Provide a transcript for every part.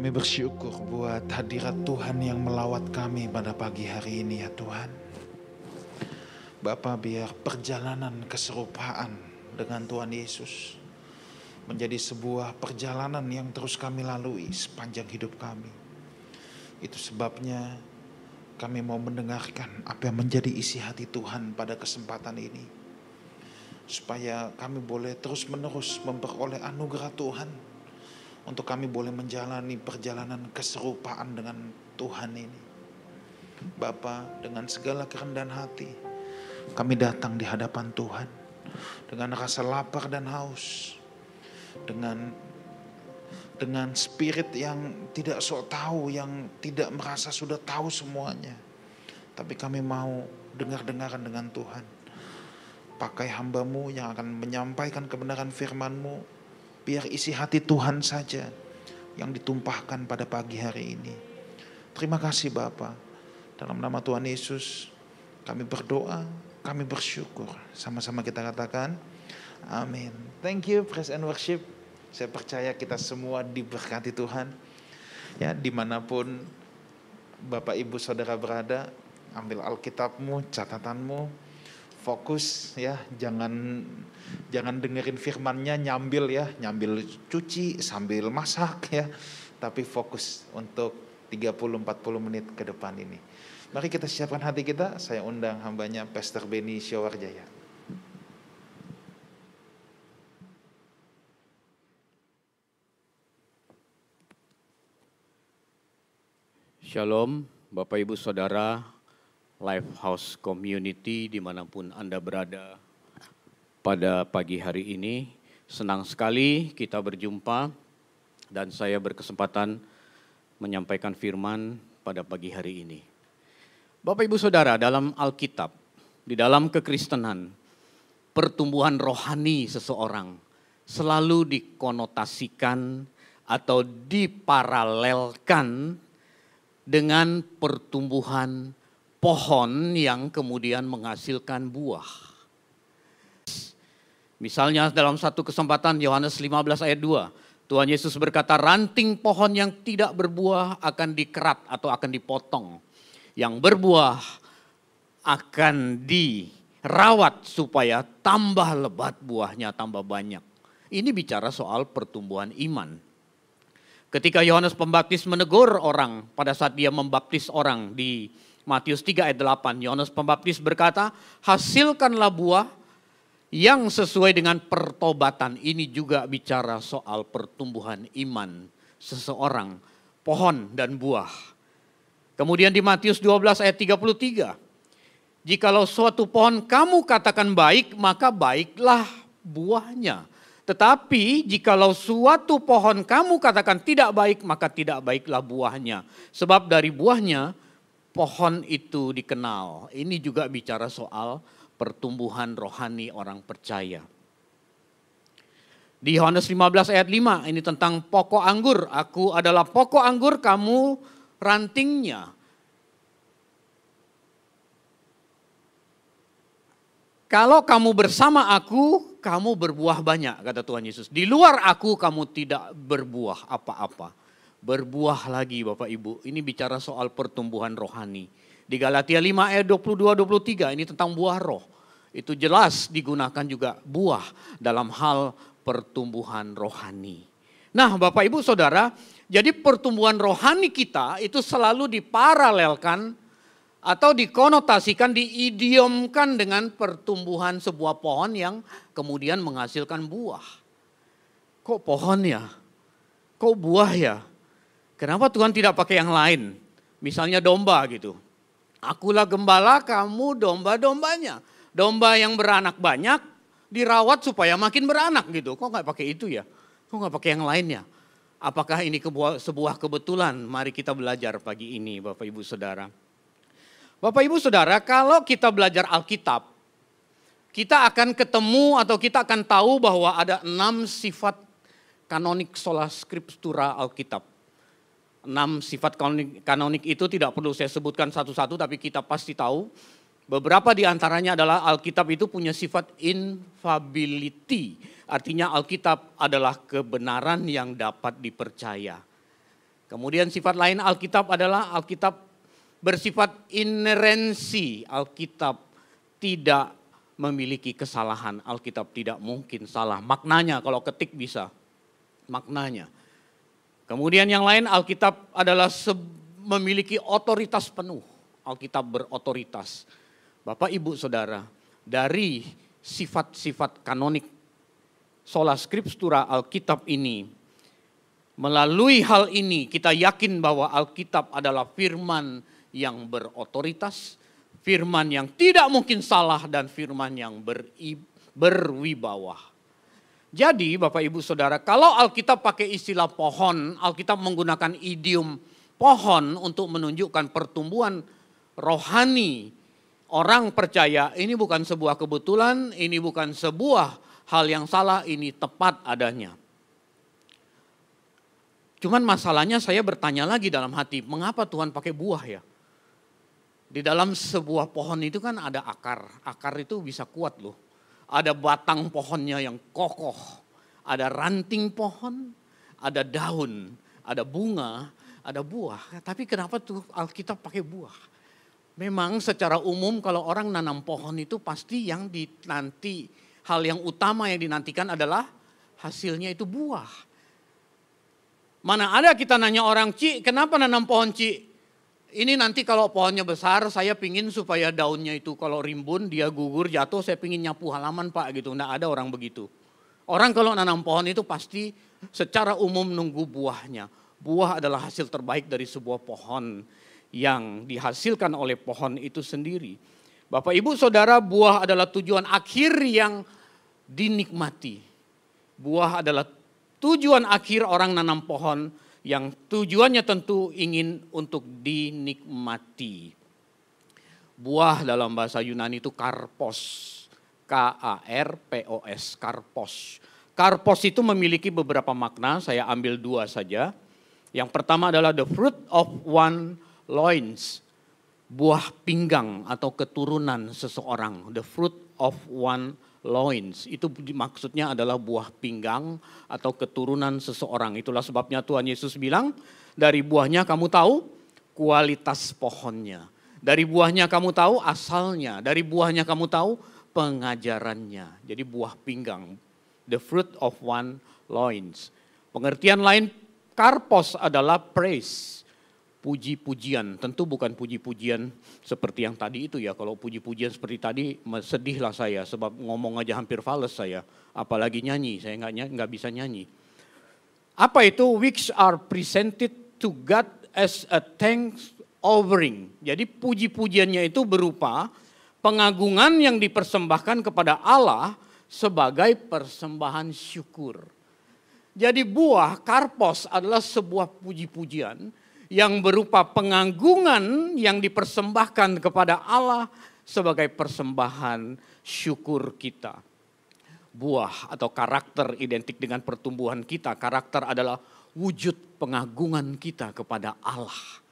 Kami bersyukur buat hadirat Tuhan yang melawat kami pada pagi hari ini ya Tuhan. Bapak biar perjalanan keserupaan dengan Tuhan Yesus menjadi sebuah perjalanan yang terus kami lalui sepanjang hidup kami. Itu sebabnya kami mau mendengarkan apa yang menjadi isi hati Tuhan pada kesempatan ini. Supaya kami boleh terus menerus memperoleh anugerah Tuhan. Untuk kami boleh menjalani perjalanan keserupaan dengan Tuhan ini. Bapa dengan segala kerendahan hati. Kami datang di hadapan Tuhan. Dengan rasa lapar dan haus. Dengan dengan spirit yang tidak sok tahu, yang tidak merasa sudah tahu semuanya. Tapi kami mau dengar-dengaran dengan Tuhan. Pakai hambamu yang akan menyampaikan kebenaran firmanmu. Biar isi hati Tuhan saja yang ditumpahkan pada pagi hari ini. Terima kasih Bapa. Dalam nama Tuhan Yesus kami berdoa, kami bersyukur. Sama-sama kita katakan, amin. Thank you, praise and worship. Saya percaya kita semua diberkati Tuhan. Ya, di mana pun Bapak Ibu Saudara berada, ambil Alkitabmu, catatanmu, fokus ya, jangan jangan dengerin firmannya nyambil ya, nyambil cuci sambil masak ya, tapi fokus untuk 30-40 menit ke depan ini. Mari kita siapkan hati kita, saya undang hambanya Pastor Benny Syawarjaya. Shalom, Bapak Ibu Saudara, Lifehouse Community di mana pun Anda berada pada pagi hari ini. Senang sekali kita berjumpa dan saya berkesempatan menyampaikan firman pada pagi hari ini. Bapak Ibu Saudara, dalam Alkitab, di dalam kekristenan, pertumbuhan rohani seseorang selalu dikonotasikan atau diparalelkan dengan pertumbuhan pohon yang kemudian menghasilkan buah. Misalnya dalam satu kesempatan Yohanes 15 ayat 2, Tuhan Yesus berkata ranting pohon yang tidak berbuah akan dikerat atau akan dipotong. Yang berbuah akan dirawat supaya tambah lebat buahnya, tambah banyak. Ini bicara soal pertumbuhan iman. Ketika Yohanes Pembaptis menegur orang pada saat dia membaptis orang di Matius 3 ayat 8, Yohanes Pembaptis berkata, "Hasilkanlah buah yang sesuai dengan pertobatan." Ini juga bicara soal pertumbuhan iman seseorang, pohon dan buah. Kemudian di Matius 12 ayat 33, "Jikalau suatu pohon kamu katakan baik, maka baiklah buahnya." Tetapi jikalau suatu pohon kamu katakan tidak baik, maka tidak baiklah buahnya. Sebab dari buahnya pohon itu dikenal. Ini juga bicara soal pertumbuhan rohani orang percaya. Di Yohanes 15 ayat 5 ini tentang pokok anggur. Aku adalah pokok anggur, kamu rantingnya. Kalau kamu bersama aku, kamu berbuah banyak, kata Tuhan Yesus. Di luar aku, kamu tidak berbuah apa-apa. Berbuah lagi Bapak Ibu. Ini bicara soal pertumbuhan rohani. Di Galatia 5 ayat 22-23 ini tentang buah roh. Itu jelas digunakan juga buah dalam hal pertumbuhan rohani. Nah Bapak Ibu Saudara, jadi pertumbuhan rohani kita itu selalu diparalelkan atau dikonotasikan, diidiomkan dengan pertumbuhan sebuah pohon yang kemudian menghasilkan buah. Kok pohon ya? Kok buah ya? Kenapa Tuhan tidak pakai yang lain? Misalnya domba gitu. Akulah gembala, kamu domba-dombanya. Domba yang beranak banyak dirawat supaya makin beranak gitu. Kok nggak pakai itu ya? Kok nggak pakai yang lainnya? Apakah ini sebuah kebetulan? Mari kita belajar pagi ini Bapak Ibu Saudara. Bapak Ibu Saudara, kalau kita belajar Alkitab, kita akan ketemu atau kita akan tahu bahwa ada enam sifat kanonik sola scriptura Alkitab. Enam sifat kanonik, kanonik itu tidak perlu saya sebutkan satu-satu, tapi kita pasti tahu. Beberapa di antaranya adalah Alkitab itu punya sifat infability. Artinya Alkitab adalah kebenaran yang dapat dipercaya. Kemudian sifat lain Alkitab adalah Alkitab bersifat inerensi. Alkitab tidak memiliki kesalahan. Alkitab tidak mungkin salah. Maknanya kalau ketik bisa. Maknanya. Kemudian yang lain Alkitab adalah memiliki otoritas penuh. Alkitab berotoritas. Bapak Ibu Saudara, dari sifat-sifat kanonik sola scriptura Alkitab ini, melalui hal ini kita yakin bahwa Alkitab adalah firman yang berotoritas, firman yang tidak mungkin salah dan firman yang beri, berwibawa. Jadi Bapak Ibu Saudara, kalau Alkitab pakai istilah pohon, Alkitab menggunakan idiom pohon untuk menunjukkan pertumbuhan rohani orang percaya ini bukan sebuah kebetulan, ini bukan sebuah hal yang salah, ini tepat adanya. Cuman masalahnya saya bertanya lagi dalam hati, mengapa Tuhan pakai buah ya? Di dalam sebuah pohon itu kan ada akar, akar itu bisa kuat loh. Ada batang pohonnya yang kokoh, ada ranting pohon, ada daun, ada bunga, ada buah. Tapi kenapa tuh Alkitab pakai buah? Memang secara umum kalau orang nanam pohon itu pasti yang dinanti hal yang utama yang dinantikan adalah hasilnya itu buah. Mana ada kita nanya orang, Ci kenapa nanam pohon Ci? Ini nanti kalau pohonnya besar saya pingin supaya daunnya itu kalau rimbun dia gugur jatuh saya pingin nyapu halaman pak gitu. Nggak ada orang begitu. Orang kalau nanam pohon itu pasti secara umum nunggu buahnya. Buah adalah hasil terbaik dari sebuah pohon yang dihasilkan oleh pohon itu sendiri. Bapak Ibu Saudara, buah adalah tujuan akhir yang dinikmati. Buah adalah tujuan akhir orang nanam pohon yang tujuannya tentu ingin untuk dinikmati. Buah dalam bahasa Yunani itu karpos. K-A-R-P-O-S, karpos. Karpos itu memiliki beberapa makna, saya ambil dua saja. Yang pertama adalah the fruit of one loins, buah pinggang atau keturunan seseorang, the fruit of one loins. Itu maksudnya adalah buah pinggang atau keturunan seseorang. Itulah sebabnya Tuhan Yesus bilang, dari buahnya kamu tahu kualitas pohonnya. Dari buahnya kamu tahu asalnya, dari buahnya kamu tahu pengajarannya. Jadi buah pinggang, the fruit of one loins. Pengertian lain karpos adalah praise puji-pujian. Tentu bukan puji-pujian seperti yang tadi itu ya. Kalau puji-pujian seperti tadi sedihlah saya sebab ngomong aja hampir fals saya. Apalagi nyanyi, saya nggak nggak bisa nyanyi. Apa itu which are presented to God as a thanks offering. Jadi puji-pujiannya itu berupa pengagungan yang dipersembahkan kepada Allah sebagai persembahan syukur. Jadi buah karpos adalah sebuah puji-pujian yang berupa penganggungan yang dipersembahkan kepada Allah sebagai persembahan syukur kita. Buah atau karakter identik dengan pertumbuhan kita. Karakter adalah wujud pengagungan kita kepada Allah.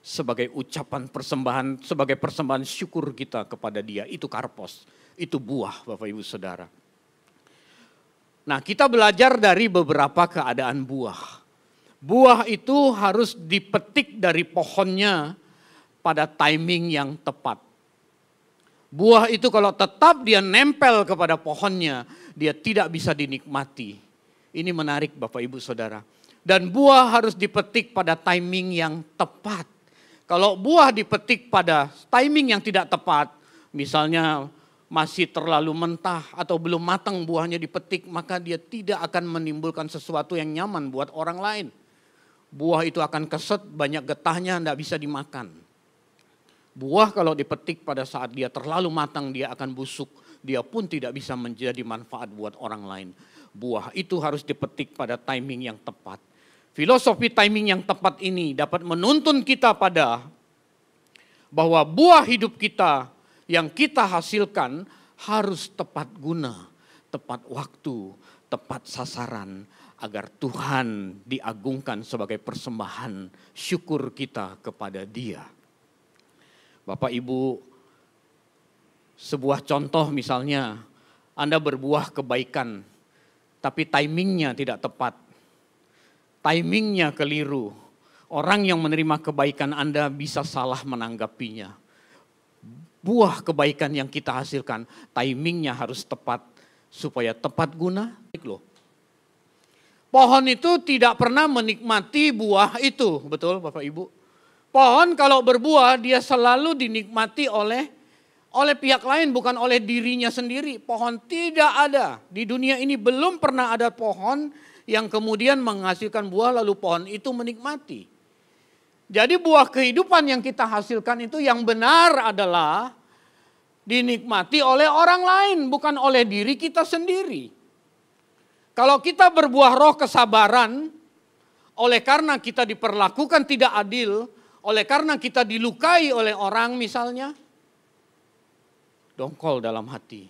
Sebagai ucapan persembahan, sebagai persembahan syukur kita kepada dia. Itu karpos, itu buah Bapak Ibu Saudara. Nah kita belajar dari beberapa keadaan buah buah itu harus dipetik dari pohonnya pada timing yang tepat. Buah itu kalau tetap dia nempel kepada pohonnya, dia tidak bisa dinikmati. Ini menarik Bapak Ibu Saudara. Dan buah harus dipetik pada timing yang tepat. Kalau buah dipetik pada timing yang tidak tepat, misalnya masih terlalu mentah atau belum matang buahnya dipetik, maka dia tidak akan menimbulkan sesuatu yang nyaman buat orang lain buah itu akan keset, banyak getahnya, tidak bisa dimakan. Buah kalau dipetik pada saat dia terlalu matang, dia akan busuk. Dia pun tidak bisa menjadi manfaat buat orang lain. Buah itu harus dipetik pada timing yang tepat. Filosofi timing yang tepat ini dapat menuntun kita pada bahwa buah hidup kita yang kita hasilkan harus tepat guna, tepat waktu, tepat sasaran, agar Tuhan diagungkan sebagai persembahan syukur kita kepada Dia. Bapak Ibu, sebuah contoh misalnya Anda berbuah kebaikan, tapi timingnya tidak tepat. Timingnya keliru. Orang yang menerima kebaikan Anda bisa salah menanggapinya. Buah kebaikan yang kita hasilkan, timingnya harus tepat supaya tepat guna. Loh. Pohon itu tidak pernah menikmati buah itu, betul Bapak Ibu? Pohon kalau berbuah dia selalu dinikmati oleh oleh pihak lain bukan oleh dirinya sendiri. Pohon tidak ada di dunia ini belum pernah ada pohon yang kemudian menghasilkan buah lalu pohon itu menikmati. Jadi buah kehidupan yang kita hasilkan itu yang benar adalah dinikmati oleh orang lain, bukan oleh diri kita sendiri. Kalau kita berbuah roh kesabaran, oleh karena kita diperlakukan tidak adil, oleh karena kita dilukai oleh orang misalnya, dongkol dalam hati.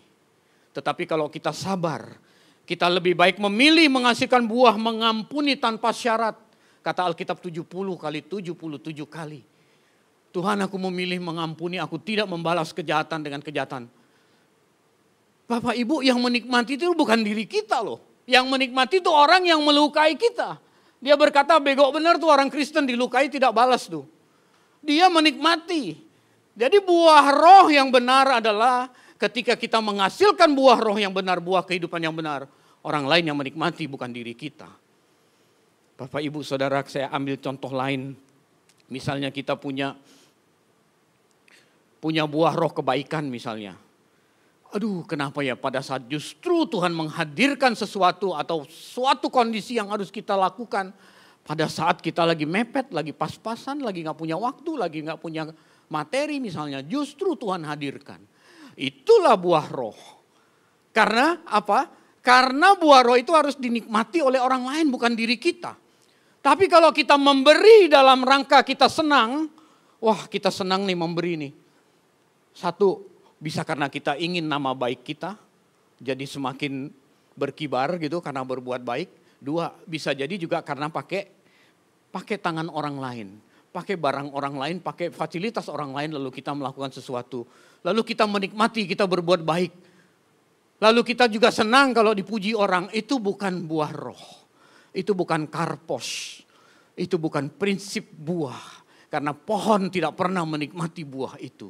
Tetapi kalau kita sabar, kita lebih baik memilih menghasilkan buah mengampuni tanpa syarat Kata Alkitab 70 kali 77 kali. Tuhan aku memilih mengampuni, aku tidak membalas kejahatan dengan kejahatan. Bapak Ibu yang menikmati itu bukan diri kita loh. Yang menikmati itu orang yang melukai kita. Dia berkata bego benar tuh orang Kristen dilukai tidak balas tuh. Dia menikmati. Jadi buah roh yang benar adalah ketika kita menghasilkan buah roh yang benar, buah kehidupan yang benar. Orang lain yang menikmati bukan diri kita. Bapak Ibu Saudara saya ambil contoh lain. Misalnya kita punya punya buah roh kebaikan misalnya. Aduh kenapa ya pada saat justru Tuhan menghadirkan sesuatu atau suatu kondisi yang harus kita lakukan. Pada saat kita lagi mepet, lagi pas-pasan, lagi nggak punya waktu, lagi nggak punya materi misalnya. Justru Tuhan hadirkan. Itulah buah roh. Karena apa? Karena buah roh itu harus dinikmati oleh orang lain bukan diri kita. Tapi kalau kita memberi dalam rangka kita senang, wah kita senang nih memberi nih. Satu, bisa karena kita ingin nama baik kita, jadi semakin berkibar gitu karena berbuat baik. Dua, bisa jadi juga karena pakai pakai tangan orang lain, pakai barang orang lain, pakai fasilitas orang lain lalu kita melakukan sesuatu. Lalu kita menikmati, kita berbuat baik. Lalu kita juga senang kalau dipuji orang, itu bukan buah roh itu bukan karpos, itu bukan prinsip buah. Karena pohon tidak pernah menikmati buah itu.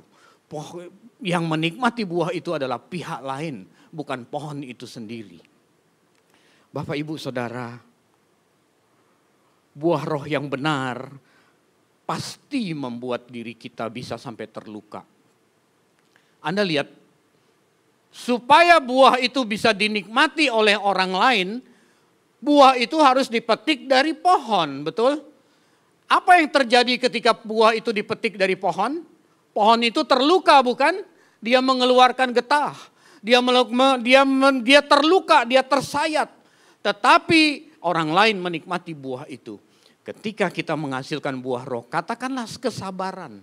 Yang menikmati buah itu adalah pihak lain, bukan pohon itu sendiri. Bapak, ibu, saudara, buah roh yang benar pasti membuat diri kita bisa sampai terluka. Anda lihat, supaya buah itu bisa dinikmati oleh orang lain, buah itu harus dipetik dari pohon, betul? Apa yang terjadi ketika buah itu dipetik dari pohon? Pohon itu terluka bukan? Dia mengeluarkan getah. Dia dia dia terluka, dia tersayat. Tetapi orang lain menikmati buah itu. Ketika kita menghasilkan buah roh, katakanlah kesabaran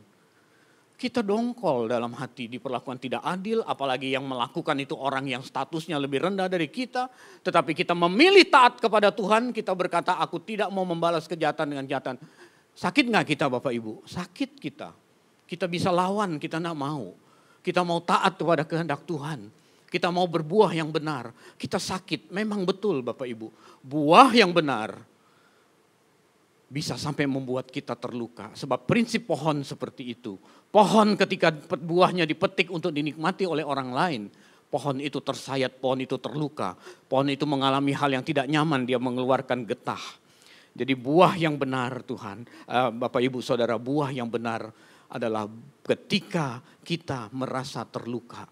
kita dongkol dalam hati diperlakukan tidak adil, apalagi yang melakukan itu orang yang statusnya lebih rendah dari kita, tetapi kita memilih taat kepada Tuhan, kita berkata aku tidak mau membalas kejahatan dengan kejahatan. Sakit nggak kita Bapak Ibu? Sakit kita. Kita bisa lawan, kita nggak mau. Kita mau taat kepada kehendak Tuhan. Kita mau berbuah yang benar. Kita sakit, memang betul Bapak Ibu. Buah yang benar bisa sampai membuat kita terluka. Sebab prinsip pohon seperti itu. Pohon ketika buahnya dipetik untuk dinikmati oleh orang lain. Pohon itu tersayat, pohon itu terluka. Pohon itu mengalami hal yang tidak nyaman, dia mengeluarkan getah. Jadi buah yang benar Tuhan, uh, Bapak Ibu Saudara, buah yang benar adalah ketika kita merasa terluka.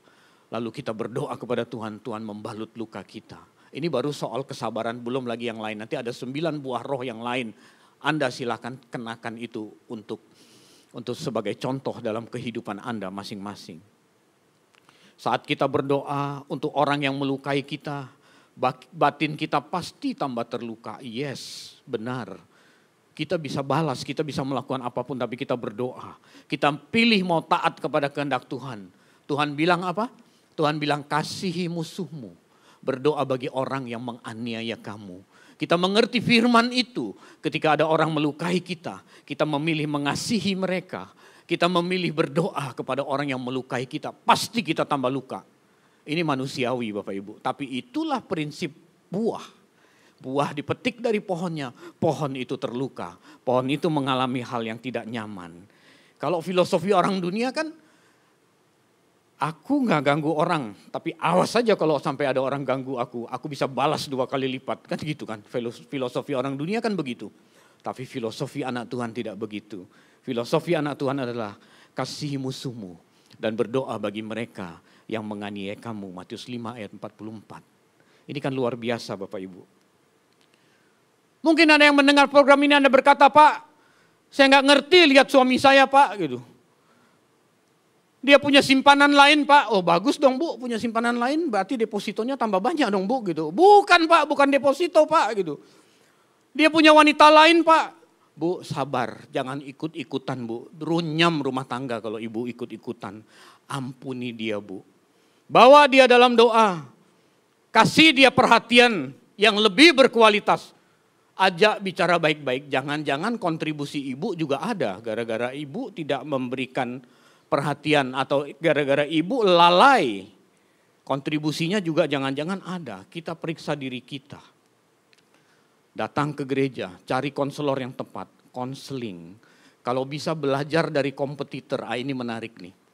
Lalu kita berdoa kepada Tuhan, Tuhan membalut luka kita. Ini baru soal kesabaran, belum lagi yang lain. Nanti ada sembilan buah roh yang lain anda silakan kenakan itu untuk untuk sebagai contoh dalam kehidupan Anda masing-masing. Saat kita berdoa untuk orang yang melukai kita, batin kita pasti tambah terluka. Yes, benar. Kita bisa balas, kita bisa melakukan apa pun tapi kita berdoa. Kita pilih mau taat kepada kehendak Tuhan. Tuhan bilang apa? Tuhan bilang kasihi musuhmu. Berdoa bagi orang yang menganiaya kamu kita mengerti firman itu ketika ada orang melukai kita. Kita memilih mengasihi mereka. Kita memilih berdoa kepada orang yang melukai kita. Pasti kita tambah luka. Ini manusiawi Bapak Ibu. Tapi itulah prinsip buah. Buah dipetik dari pohonnya, pohon itu terluka. Pohon itu mengalami hal yang tidak nyaman. Kalau filosofi orang dunia kan, aku nggak ganggu orang, tapi awas saja kalau sampai ada orang ganggu aku, aku bisa balas dua kali lipat. Kan gitu kan, filosofi orang dunia kan begitu. Tapi filosofi anak Tuhan tidak begitu. Filosofi anak Tuhan adalah kasih musuhmu dan berdoa bagi mereka yang menganiaya kamu. Matius 5 ayat 44. Ini kan luar biasa Bapak Ibu. Mungkin ada yang mendengar program ini Anda berkata, Pak, saya nggak ngerti lihat suami saya Pak, gitu. Dia punya simpanan lain Pak, oh bagus dong Bu, punya simpanan lain berarti depositonya tambah banyak dong Bu, gitu. Bukan Pak, bukan deposito Pak, gitu. Dia punya wanita lain Pak, Bu sabar, jangan ikut-ikutan Bu. Runyam rumah tangga kalau ibu ikut-ikutan. Ampuni dia Bu. Bawa dia dalam doa. Kasih dia perhatian yang lebih berkualitas. Ajak bicara baik-baik. Jangan-jangan kontribusi ibu juga ada. Gara-gara ibu tidak memberikan perhatian atau gara-gara ibu lalai. Kontribusinya juga jangan-jangan ada. Kita periksa diri kita. Datang ke gereja, cari konselor yang tepat, konseling. Kalau bisa belajar dari kompetitor, ah ini menarik nih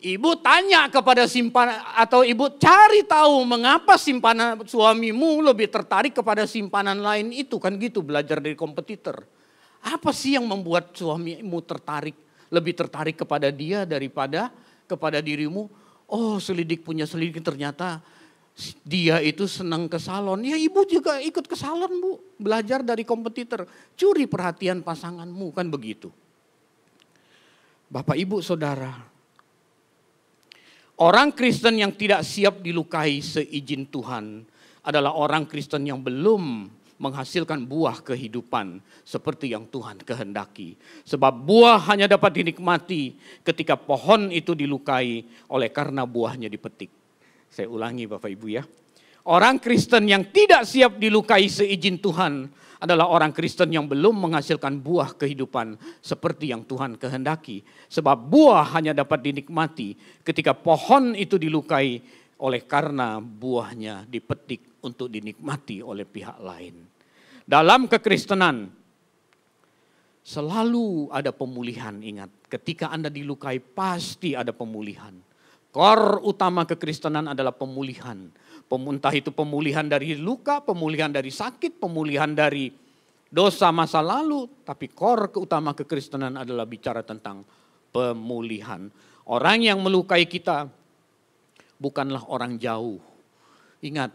Ibu tanya kepada simpanan atau ibu cari tahu mengapa simpanan suamimu lebih tertarik kepada simpanan lain itu kan gitu belajar dari kompetitor. Apa sih yang membuat suamimu tertarik lebih tertarik kepada dia daripada kepada dirimu? Oh selidik punya selidik ternyata dia itu senang ke salon. Ya ibu juga ikut ke salon bu. Belajar dari kompetitor. Curi perhatian pasanganmu kan begitu. Bapak ibu saudara Orang Kristen yang tidak siap dilukai seizin Tuhan adalah orang Kristen yang belum menghasilkan buah kehidupan seperti yang Tuhan kehendaki. Sebab buah hanya dapat dinikmati ketika pohon itu dilukai oleh karena buahnya dipetik. Saya ulangi Bapak Ibu ya. Orang Kristen yang tidak siap dilukai seizin Tuhan adalah orang Kristen yang belum menghasilkan buah kehidupan seperti yang Tuhan kehendaki. Sebab buah hanya dapat dinikmati ketika pohon itu dilukai oleh karena buahnya dipetik untuk dinikmati oleh pihak lain. Dalam kekristenan selalu ada pemulihan, ingat. Ketika Anda dilukai pasti ada pemulihan. Kor utama kekristenan adalah pemulihan Entah itu pemulihan dari luka, pemulihan dari sakit, pemulihan dari dosa masa lalu. Tapi kor keutama kekristenan adalah bicara tentang pemulihan. Orang yang melukai kita bukanlah orang jauh. Ingat,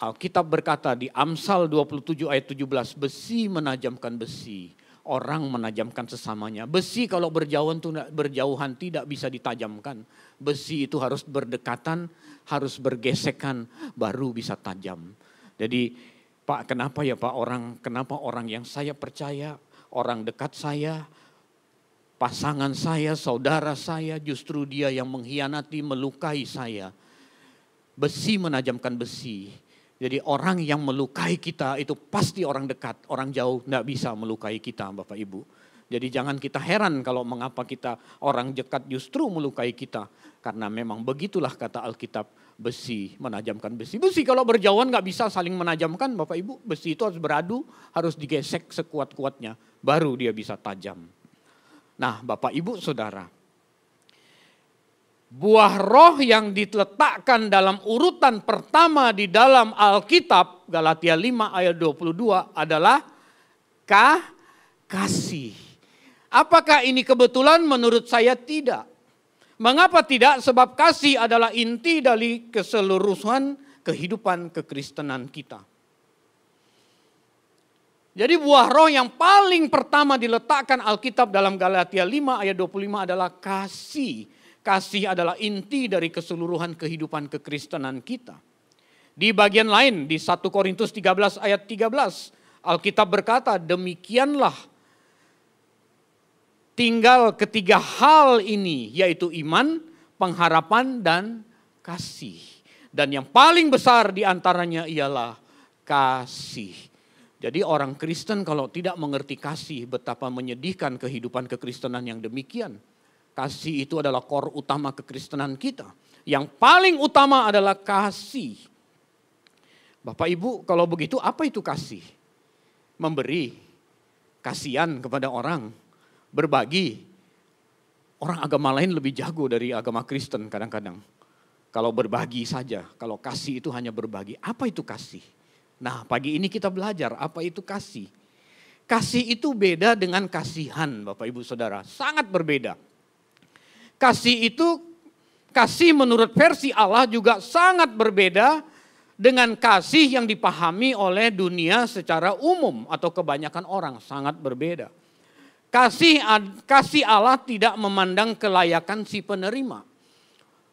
Alkitab berkata di Amsal 27 ayat 17, besi menajamkan besi orang menajamkan sesamanya. Besi kalau berjauhan berjauhan tidak bisa ditajamkan. Besi itu harus berdekatan, harus bergesekan baru bisa tajam. Jadi Pak kenapa ya Pak orang kenapa orang yang saya percaya, orang dekat saya, pasangan saya, saudara saya justru dia yang mengkhianati, melukai saya. Besi menajamkan besi. Jadi orang yang melukai kita itu pasti orang dekat, orang jauh tidak bisa melukai kita Bapak Ibu. Jadi jangan kita heran kalau mengapa kita orang dekat justru melukai kita. Karena memang begitulah kata Alkitab, besi menajamkan besi. Besi kalau berjauhan nggak bisa saling menajamkan Bapak Ibu. Besi itu harus beradu, harus digesek sekuat-kuatnya. Baru dia bisa tajam. Nah Bapak Ibu Saudara, buah roh yang diletakkan dalam urutan pertama di dalam Alkitab Galatia 5 ayat 22 adalah kah kasih. Apakah ini kebetulan? Menurut saya tidak. Mengapa tidak? Sebab kasih adalah inti dari keseluruhan kehidupan kekristenan kita. Jadi buah roh yang paling pertama diletakkan Alkitab dalam Galatia 5 ayat 25 adalah kasih Kasih adalah inti dari keseluruhan kehidupan kekristenan kita. Di bagian lain di 1 Korintus 13 ayat 13 Alkitab berkata demikianlah tinggal ketiga hal ini yaitu iman, pengharapan dan kasih. Dan yang paling besar di antaranya ialah kasih. Jadi orang Kristen kalau tidak mengerti kasih betapa menyedihkan kehidupan kekristenan yang demikian. Kasih itu adalah kor utama kekristenan kita. Yang paling utama adalah kasih. Bapak Ibu, kalau begitu apa itu kasih? Memberi, kasihan kepada orang, berbagi. Orang agama lain lebih jago dari agama Kristen kadang-kadang. Kalau berbagi saja, kalau kasih itu hanya berbagi. Apa itu kasih? Nah, pagi ini kita belajar apa itu kasih. Kasih itu beda dengan kasihan, Bapak Ibu Saudara. Sangat berbeda. Kasih itu, kasih menurut versi Allah juga sangat berbeda dengan kasih yang dipahami oleh dunia secara umum atau kebanyakan orang. Sangat berbeda. Kasih, kasih Allah tidak memandang kelayakan si penerima.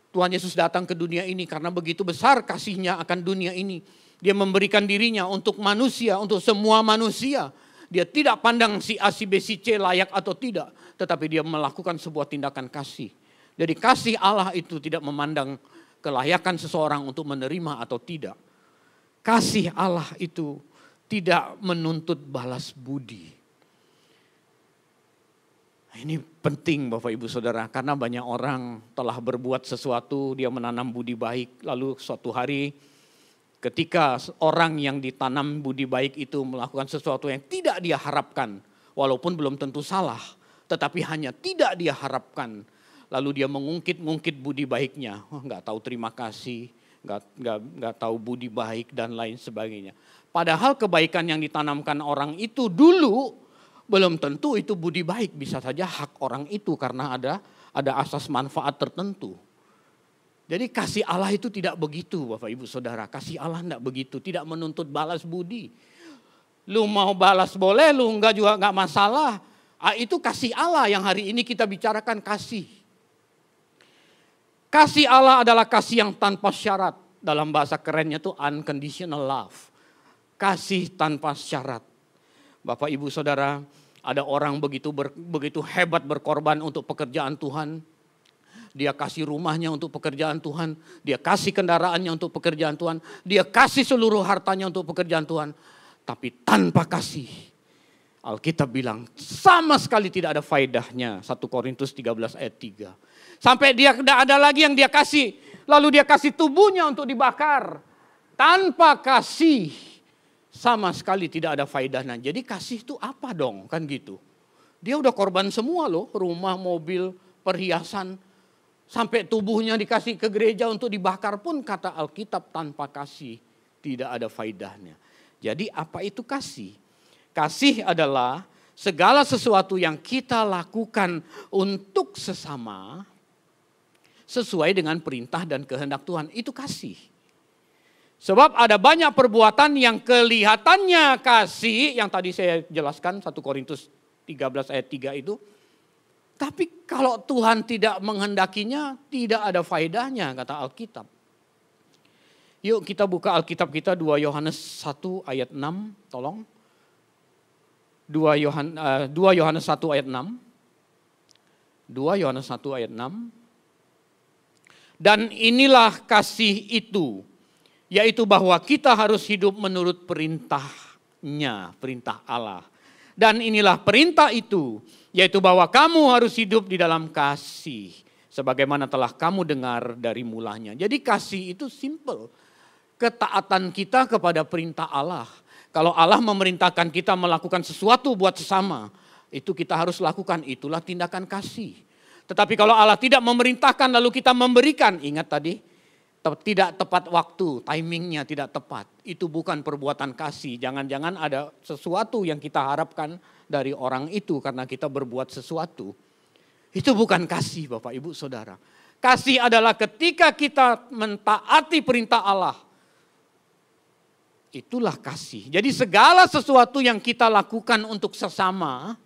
Tuhan Yesus datang ke dunia ini karena begitu besar kasihnya akan dunia ini. Dia memberikan dirinya untuk manusia, untuk semua manusia. Dia tidak pandang si A, si B, si C layak atau tidak. Tetapi dia melakukan sebuah tindakan kasih. Jadi kasih Allah itu tidak memandang kelayakan seseorang untuk menerima atau tidak. Kasih Allah itu tidak menuntut balas budi. Ini penting Bapak Ibu Saudara karena banyak orang telah berbuat sesuatu, dia menanam budi baik, lalu suatu hari ketika orang yang ditanam budi baik itu melakukan sesuatu yang tidak dia harapkan, walaupun belum tentu salah, tetapi hanya tidak dia harapkan, lalu dia mengungkit-ungkit budi baiknya, oh, nggak tahu terima kasih, nggak, nggak, nggak tahu budi baik dan lain sebagainya. Padahal kebaikan yang ditanamkan orang itu dulu belum tentu itu budi baik, bisa saja hak orang itu karena ada ada asas manfaat tertentu. Jadi kasih Allah itu tidak begitu Bapak Ibu Saudara. Kasih Allah tidak begitu, tidak menuntut balas budi. Lu mau balas boleh, lu enggak juga enggak masalah. Ah, itu kasih Allah yang hari ini kita bicarakan kasih. Kasih Allah adalah kasih yang tanpa syarat. Dalam bahasa kerennya itu unconditional love. Kasih tanpa syarat. Bapak Ibu Saudara, ada orang begitu ber, begitu hebat berkorban untuk pekerjaan Tuhan. Dia kasih rumahnya untuk pekerjaan Tuhan, dia kasih kendaraannya untuk pekerjaan Tuhan, dia kasih seluruh hartanya untuk pekerjaan Tuhan. Tapi tanpa kasih, Alkitab bilang sama sekali tidak ada faedahnya. 1 Korintus 13 ayat 3. Sampai dia tidak ada lagi yang dia kasih. Lalu dia kasih tubuhnya untuk dibakar. Tanpa kasih sama sekali tidak ada faedahnya. Jadi kasih itu apa dong kan gitu. Dia udah korban semua loh, rumah, mobil, perhiasan. Sampai tubuhnya dikasih ke gereja untuk dibakar pun kata Alkitab tanpa kasih tidak ada faedahnya. Jadi apa itu kasih? Kasih adalah segala sesuatu yang kita lakukan untuk sesama sesuai dengan perintah dan kehendak Tuhan. Itu kasih. Sebab ada banyak perbuatan yang kelihatannya kasih, yang tadi saya jelaskan 1 Korintus 13 ayat 3 itu. Tapi kalau Tuhan tidak menghendakinya, tidak ada faedahnya, kata Alkitab. Yuk kita buka Alkitab kita 2 Yohanes 1 ayat 6, tolong. 2 Yohanes, uh, 2 Yohanes 1 ayat 6. 2 Yohanes 1 ayat 6. Dan inilah kasih itu, yaitu bahwa kita harus hidup menurut perintahnya, perintah Allah. Dan inilah perintah itu, yaitu bahwa kamu harus hidup di dalam kasih, sebagaimana telah kamu dengar dari mulanya. Jadi kasih itu simple, ketaatan kita kepada perintah Allah. Kalau Allah memerintahkan kita melakukan sesuatu buat sesama, itu kita harus lakukan, itulah tindakan kasih. Tetapi kalau Allah tidak memerintahkan lalu kita memberikan, ingat tadi, tidak tepat waktu, timingnya tidak tepat. Itu bukan perbuatan kasih. Jangan-jangan ada sesuatu yang kita harapkan dari orang itu karena kita berbuat sesuatu. Itu bukan kasih Bapak Ibu Saudara. Kasih adalah ketika kita mentaati perintah Allah. Itulah kasih. Jadi segala sesuatu yang kita lakukan untuk sesama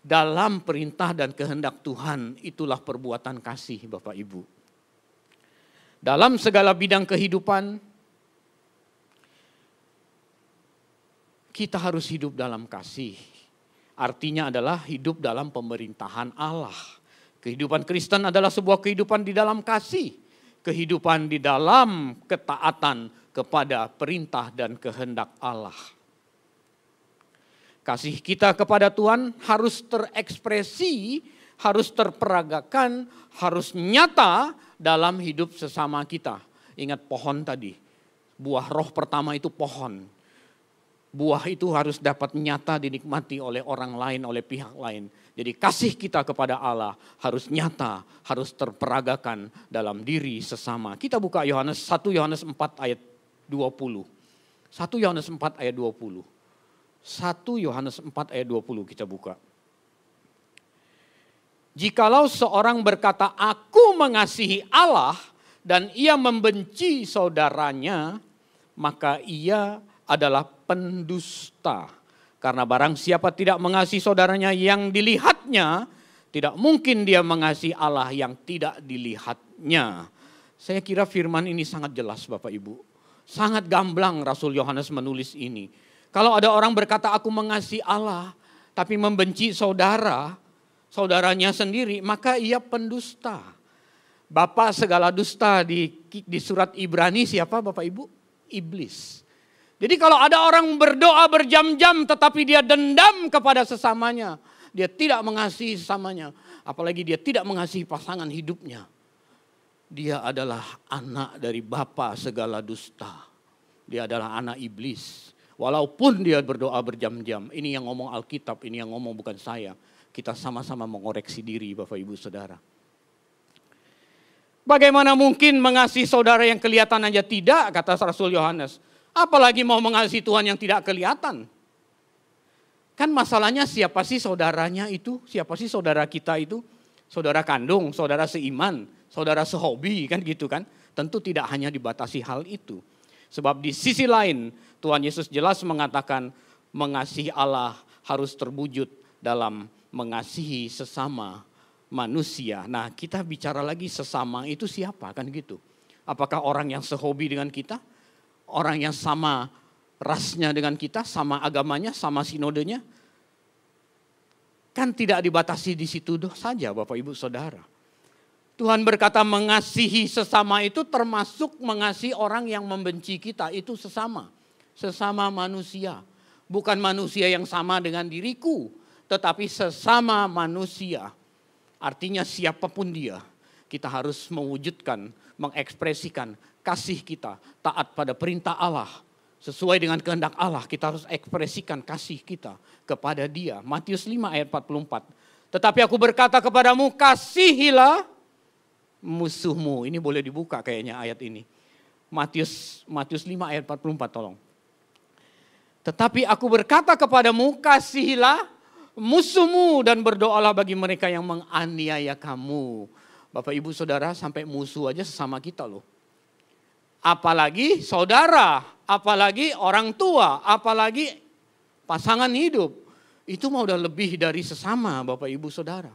dalam perintah dan kehendak Tuhan itulah perbuatan kasih Bapak Ibu dalam segala bidang kehidupan, kita harus hidup dalam kasih. Artinya adalah hidup dalam pemerintahan Allah. Kehidupan Kristen adalah sebuah kehidupan di dalam kasih. Kehidupan di dalam ketaatan kepada perintah dan kehendak Allah. Kasih kita kepada Tuhan harus terekspresi, harus terperagakan, harus nyata dalam hidup sesama kita. Ingat pohon tadi. Buah roh pertama itu pohon. Buah itu harus dapat nyata dinikmati oleh orang lain, oleh pihak lain. Jadi kasih kita kepada Allah harus nyata, harus terperagakan dalam diri sesama. Kita buka Yohanes 1 Yohanes 4 ayat 20. 1 Yohanes 4 ayat 20. 1 Yohanes 4 ayat 20 kita buka. Jikalau seorang berkata, "Aku mengasihi Allah," dan ia membenci saudaranya, maka ia adalah pendusta. Karena barang siapa tidak mengasihi saudaranya yang dilihatnya, tidak mungkin dia mengasihi Allah yang tidak dilihatnya. Saya kira firman ini sangat jelas Bapak Ibu. Sangat gamblang Rasul Yohanes menulis ini. Kalau ada orang berkata aku mengasihi Allah, tapi membenci saudara, saudaranya sendiri, maka ia pendusta. Bapak segala dusta di, di surat Ibrani siapa Bapak Ibu? Iblis. Jadi kalau ada orang berdoa berjam-jam tetapi dia dendam kepada sesamanya. Dia tidak mengasihi sesamanya. Apalagi dia tidak mengasihi pasangan hidupnya. Dia adalah anak dari Bapa segala dusta. Dia adalah anak iblis. Walaupun dia berdoa berjam-jam. Ini yang ngomong Alkitab, ini yang ngomong bukan saya kita sama-sama mengoreksi diri Bapak Ibu Saudara. Bagaimana mungkin mengasihi saudara yang kelihatan aja tidak, kata Rasul Yohanes. Apalagi mau mengasihi Tuhan yang tidak kelihatan. Kan masalahnya siapa sih saudaranya itu? Siapa sih saudara kita itu? Saudara kandung, saudara seiman, saudara sehobi kan gitu kan. Tentu tidak hanya dibatasi hal itu. Sebab di sisi lain Tuhan Yesus jelas mengatakan mengasihi Allah harus terwujud dalam mengasihi sesama manusia. Nah, kita bicara lagi sesama itu siapa kan gitu. Apakah orang yang sehobi dengan kita? Orang yang sama rasnya dengan kita, sama agamanya, sama sinodenya? Kan tidak dibatasi di situ saja Bapak Ibu Saudara. Tuhan berkata mengasihi sesama itu termasuk mengasihi orang yang membenci kita itu sesama. Sesama manusia. Bukan manusia yang sama dengan diriku tetapi sesama manusia. Artinya siapa pun dia, kita harus mewujudkan, mengekspresikan kasih kita, taat pada perintah Allah. Sesuai dengan kehendak Allah, kita harus ekspresikan kasih kita kepada dia. Matius 5 ayat 44. Tetapi aku berkata kepadamu, kasihilah musuhmu. Ini boleh dibuka kayaknya ayat ini. Matius Matius 5 ayat 44 tolong. Tetapi aku berkata kepadamu, kasihilah musuhmu dan berdoalah bagi mereka yang menganiaya kamu. Bapak ibu saudara sampai musuh aja sesama kita loh. Apalagi saudara, apalagi orang tua, apalagi pasangan hidup. Itu mau udah lebih dari sesama Bapak ibu saudara.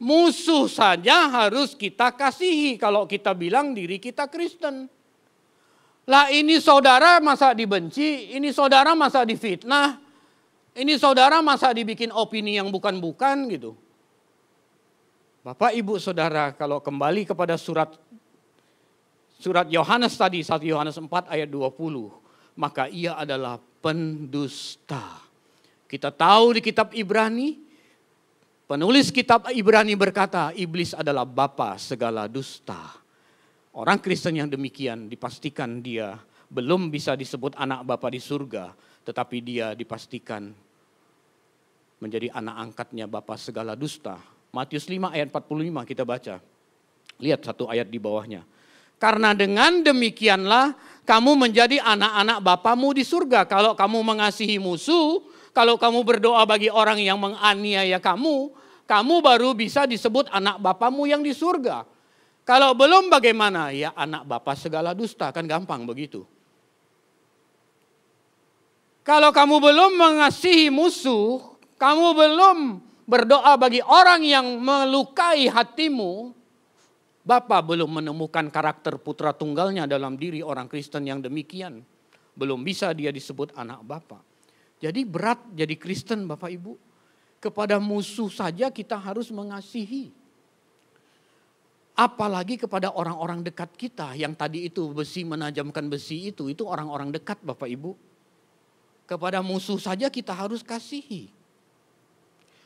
Musuh saja harus kita kasihi kalau kita bilang diri kita Kristen. Lah ini saudara masa dibenci, ini saudara masa difitnah, ini saudara masa dibikin opini yang bukan-bukan gitu. Bapak Ibu Saudara kalau kembali kepada surat surat Yohanes tadi 1 Yohanes 4 ayat 20 maka ia adalah pendusta. Kita tahu di kitab Ibrani penulis kitab Ibrani berkata iblis adalah bapa segala dusta. Orang Kristen yang demikian dipastikan dia belum bisa disebut anak bapa di surga tetapi dia dipastikan menjadi anak angkatnya Bapa segala dusta. Matius 5 ayat 45 kita baca. Lihat satu ayat di bawahnya. Karena dengan demikianlah kamu menjadi anak-anak Bapamu di surga. Kalau kamu mengasihi musuh, kalau kamu berdoa bagi orang yang menganiaya kamu, kamu baru bisa disebut anak Bapamu yang di surga. Kalau belum bagaimana? Ya anak Bapak segala dusta, kan gampang begitu. Kalau kamu belum mengasihi musuh, kamu belum berdoa bagi orang yang melukai hatimu, Bapak belum menemukan karakter putra tunggalnya dalam diri orang Kristen yang demikian. Belum bisa dia disebut anak Bapak. Jadi berat jadi Kristen Bapak Ibu. Kepada musuh saja kita harus mengasihi. Apalagi kepada orang-orang dekat kita yang tadi itu besi menajamkan besi itu, itu orang-orang dekat Bapak Ibu. Kepada musuh saja kita harus kasihi.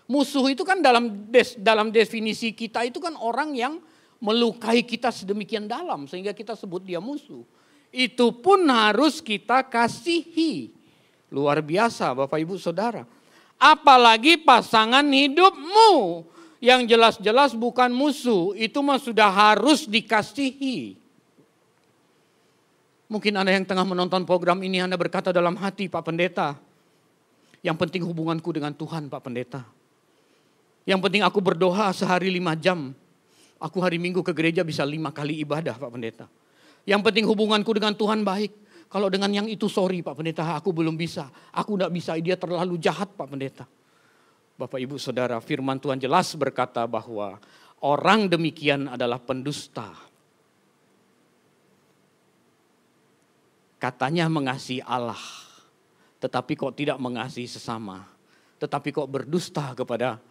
Musuh itu kan dalam des, dalam definisi kita itu kan orang yang melukai kita sedemikian dalam sehingga kita sebut dia musuh. itu pun harus kita kasihi. Luar biasa Bapak Ibu Saudara. Apalagi pasangan hidupmu yang jelas-jelas bukan musuh, itu mah sudah harus dikasihi. Mungkin Anda yang tengah menonton program ini Anda berkata dalam hati Pak Pendeta, yang penting hubunganku dengan Tuhan Pak Pendeta. Yang penting aku berdoa sehari lima jam. Aku hari minggu ke gereja bisa lima kali ibadah Pak Pendeta. Yang penting hubunganku dengan Tuhan baik. Kalau dengan yang itu sorry Pak Pendeta, aku belum bisa. Aku tidak bisa, dia terlalu jahat Pak Pendeta. Bapak Ibu Saudara, firman Tuhan jelas berkata bahwa orang demikian adalah pendusta. Katanya mengasihi Allah, tetapi kok tidak mengasihi sesama. Tetapi kok berdusta kepada,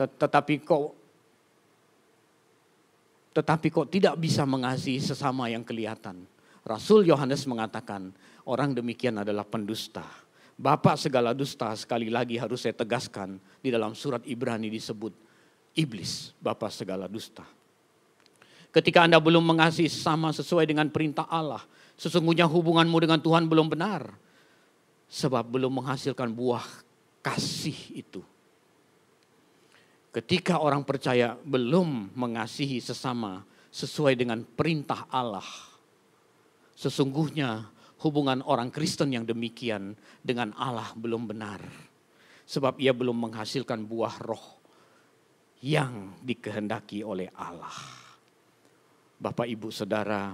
tetapi kok tetapi kok tidak bisa mengasihi sesama yang kelihatan. Rasul Yohanes mengatakan, orang demikian adalah pendusta. Bapak segala dusta sekali lagi harus saya tegaskan di dalam surat Ibrani disebut iblis, bapak segala dusta. Ketika Anda belum mengasihi sama sesuai dengan perintah Allah, sesungguhnya hubunganmu dengan Tuhan belum benar. Sebab belum menghasilkan buah kasih itu. Ketika orang percaya belum mengasihi sesama sesuai dengan perintah Allah, Sesungguhnya hubungan orang Kristen yang demikian dengan Allah belum benar. Sebab ia belum menghasilkan buah roh yang dikehendaki oleh Allah. Bapak Ibu Saudara,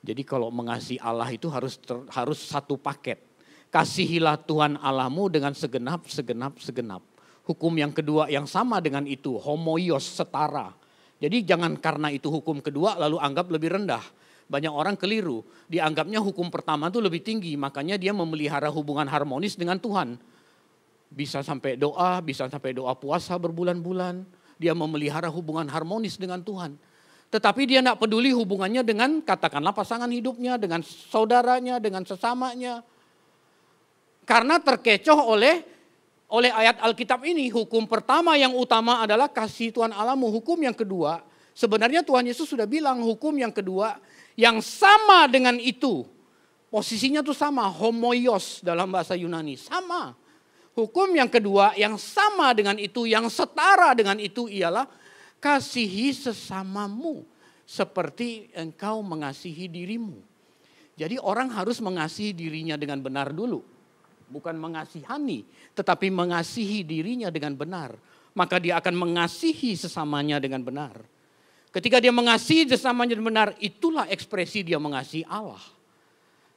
jadi kalau mengasihi Allah itu harus ter, harus satu paket. Kasihilah Tuhan Allahmu dengan segenap, segenap, segenap. Hukum yang kedua yang sama dengan itu, homoios, setara. Jadi jangan karena itu hukum kedua lalu anggap lebih rendah banyak orang keliru. Dianggapnya hukum pertama itu lebih tinggi, makanya dia memelihara hubungan harmonis dengan Tuhan. Bisa sampai doa, bisa sampai doa puasa berbulan-bulan. Dia memelihara hubungan harmonis dengan Tuhan. Tetapi dia tidak peduli hubungannya dengan katakanlah pasangan hidupnya, dengan saudaranya, dengan sesamanya. Karena terkecoh oleh oleh ayat Alkitab ini, hukum pertama yang utama adalah kasih Tuhan Allahmu. Hukum yang kedua, sebenarnya Tuhan Yesus sudah bilang hukum yang kedua yang sama dengan itu. Posisinya tuh sama, homoios dalam bahasa Yunani, sama. Hukum yang kedua yang sama dengan itu, yang setara dengan itu ialah kasihi sesamamu seperti engkau mengasihi dirimu. Jadi orang harus mengasihi dirinya dengan benar dulu. Bukan mengasihani, tetapi mengasihi dirinya dengan benar. Maka dia akan mengasihi sesamanya dengan benar. Ketika dia mengasihi sesamanya benar, itulah ekspresi dia mengasihi Allah.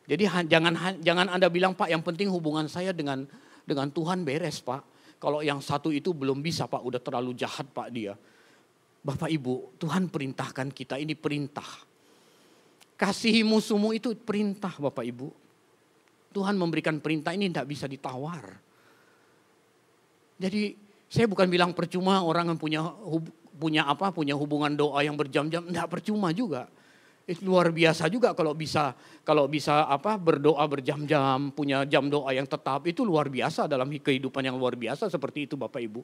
Jadi jangan jangan Anda bilang Pak, yang penting hubungan saya dengan dengan Tuhan beres Pak. Kalau yang satu itu belum bisa Pak, udah terlalu jahat Pak dia. Bapak Ibu, Tuhan perintahkan kita, ini perintah. Kasihi musuhmu itu perintah Bapak Ibu. Tuhan memberikan perintah ini tidak bisa ditawar. Jadi saya bukan bilang percuma orang yang punya punya apa punya hubungan doa yang berjam-jam enggak percuma juga. Itu luar biasa juga kalau bisa kalau bisa apa berdoa berjam-jam punya jam doa yang tetap. Itu luar biasa dalam kehidupan yang luar biasa seperti itu Bapak Ibu.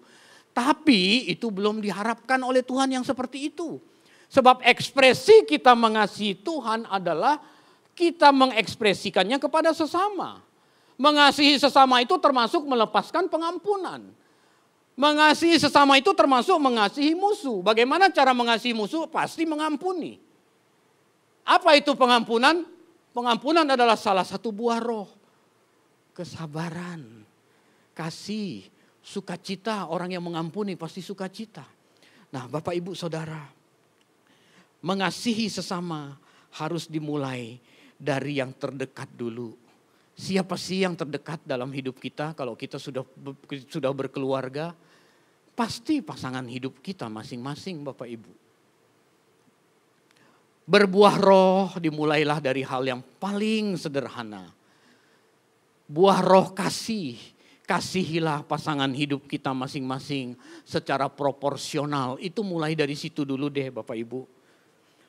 Tapi itu belum diharapkan oleh Tuhan yang seperti itu. Sebab ekspresi kita mengasihi Tuhan adalah kita mengekspresikannya kepada sesama. Mengasihi sesama itu termasuk melepaskan pengampunan Mengasihi sesama itu termasuk mengasihi musuh. Bagaimana cara mengasihi musuh? Pasti mengampuni. Apa itu pengampunan? Pengampunan adalah salah satu buah roh. Kesabaran, kasih, sukacita. Orang yang mengampuni pasti sukacita. Nah Bapak Ibu Saudara, mengasihi sesama harus dimulai dari yang terdekat dulu. Siapa sih yang terdekat dalam hidup kita kalau kita sudah sudah berkeluarga? Pasti pasangan hidup kita masing-masing Bapak Ibu. Berbuah roh dimulailah dari hal yang paling sederhana. Buah roh kasih, kasihilah pasangan hidup kita masing-masing secara proporsional. Itu mulai dari situ dulu deh Bapak Ibu.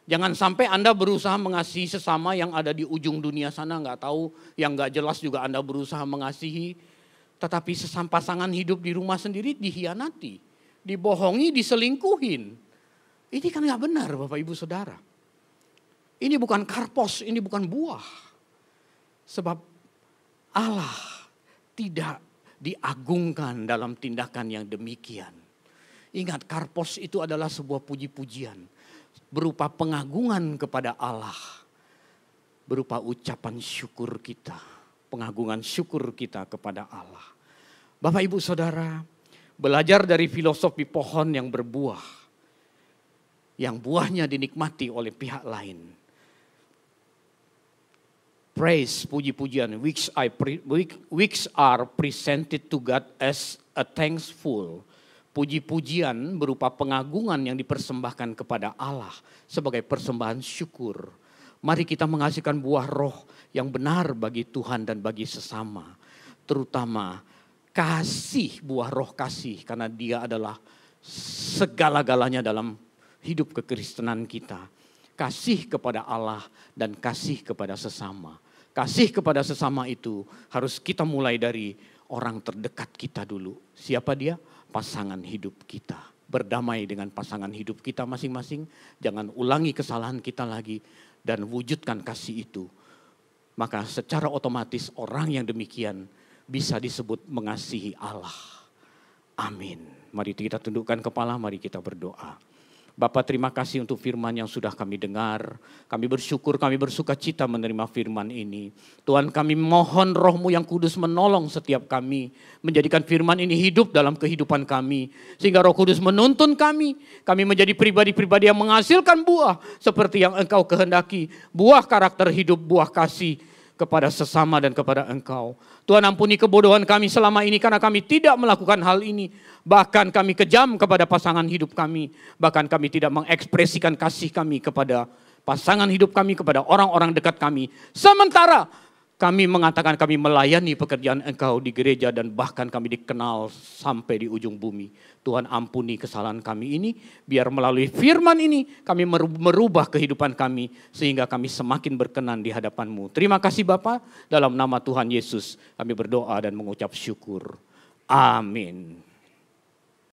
Jangan sampai Anda berusaha mengasihi sesama yang ada di ujung dunia sana, nggak tahu, yang nggak jelas juga Anda berusaha mengasihi. Tetapi sesama pasangan hidup di rumah sendiri dihianati, dibohongi, diselingkuhin. Ini kan nggak benar Bapak Ibu Saudara. Ini bukan karpos, ini bukan buah. Sebab Allah tidak diagungkan dalam tindakan yang demikian. Ingat karpos itu adalah sebuah puji-pujian. Berupa pengagungan kepada Allah. Berupa ucapan syukur kita. Pengagungan syukur kita kepada Allah. Bapak ibu saudara belajar dari filosofi pohon yang berbuah. Yang buahnya dinikmati oleh pihak lain praise puji-pujian which I which are presented to God as a thankful puji-pujian berupa pengagungan yang dipersembahkan kepada Allah sebagai persembahan syukur. Mari kita menghasilkan buah roh yang benar bagi Tuhan dan bagi sesama. Terutama kasih, buah roh kasih. Karena dia adalah segala-galanya dalam hidup kekristenan kita. Kasih kepada Allah dan kasih kepada sesama. Kasih kepada sesama itu harus kita mulai dari orang terdekat kita dulu. Siapa dia? Pasangan hidup kita. Berdamai dengan pasangan hidup kita masing-masing. Jangan ulangi kesalahan kita lagi dan wujudkan kasih itu. Maka secara otomatis orang yang demikian bisa disebut mengasihi Allah. Amin. Mari kita tundukkan kepala, mari kita berdoa. Bapak terima kasih untuk firman yang sudah kami dengar. Kami bersyukur, kami bersuka cita menerima firman ini. Tuhan kami mohon rohmu yang kudus menolong setiap kami. Menjadikan firman ini hidup dalam kehidupan kami. Sehingga roh kudus menuntun kami. Kami menjadi pribadi-pribadi yang menghasilkan buah. Seperti yang engkau kehendaki. Buah karakter hidup, buah kasih kepada sesama dan kepada engkau. Tuhan ampuni kebodohan kami selama ini karena kami tidak melakukan hal ini. Bahkan kami kejam kepada pasangan hidup kami. Bahkan kami tidak mengekspresikan kasih kami kepada pasangan hidup kami, kepada orang-orang dekat kami. Sementara kami mengatakan kami melayani pekerjaan engkau di gereja dan bahkan kami dikenal sampai di ujung bumi. Tuhan ampuni kesalahan kami ini, biar melalui firman ini kami merubah kehidupan kami sehingga kami semakin berkenan di hadapanmu. Terima kasih Bapak, dalam nama Tuhan Yesus kami berdoa dan mengucap syukur. Amin.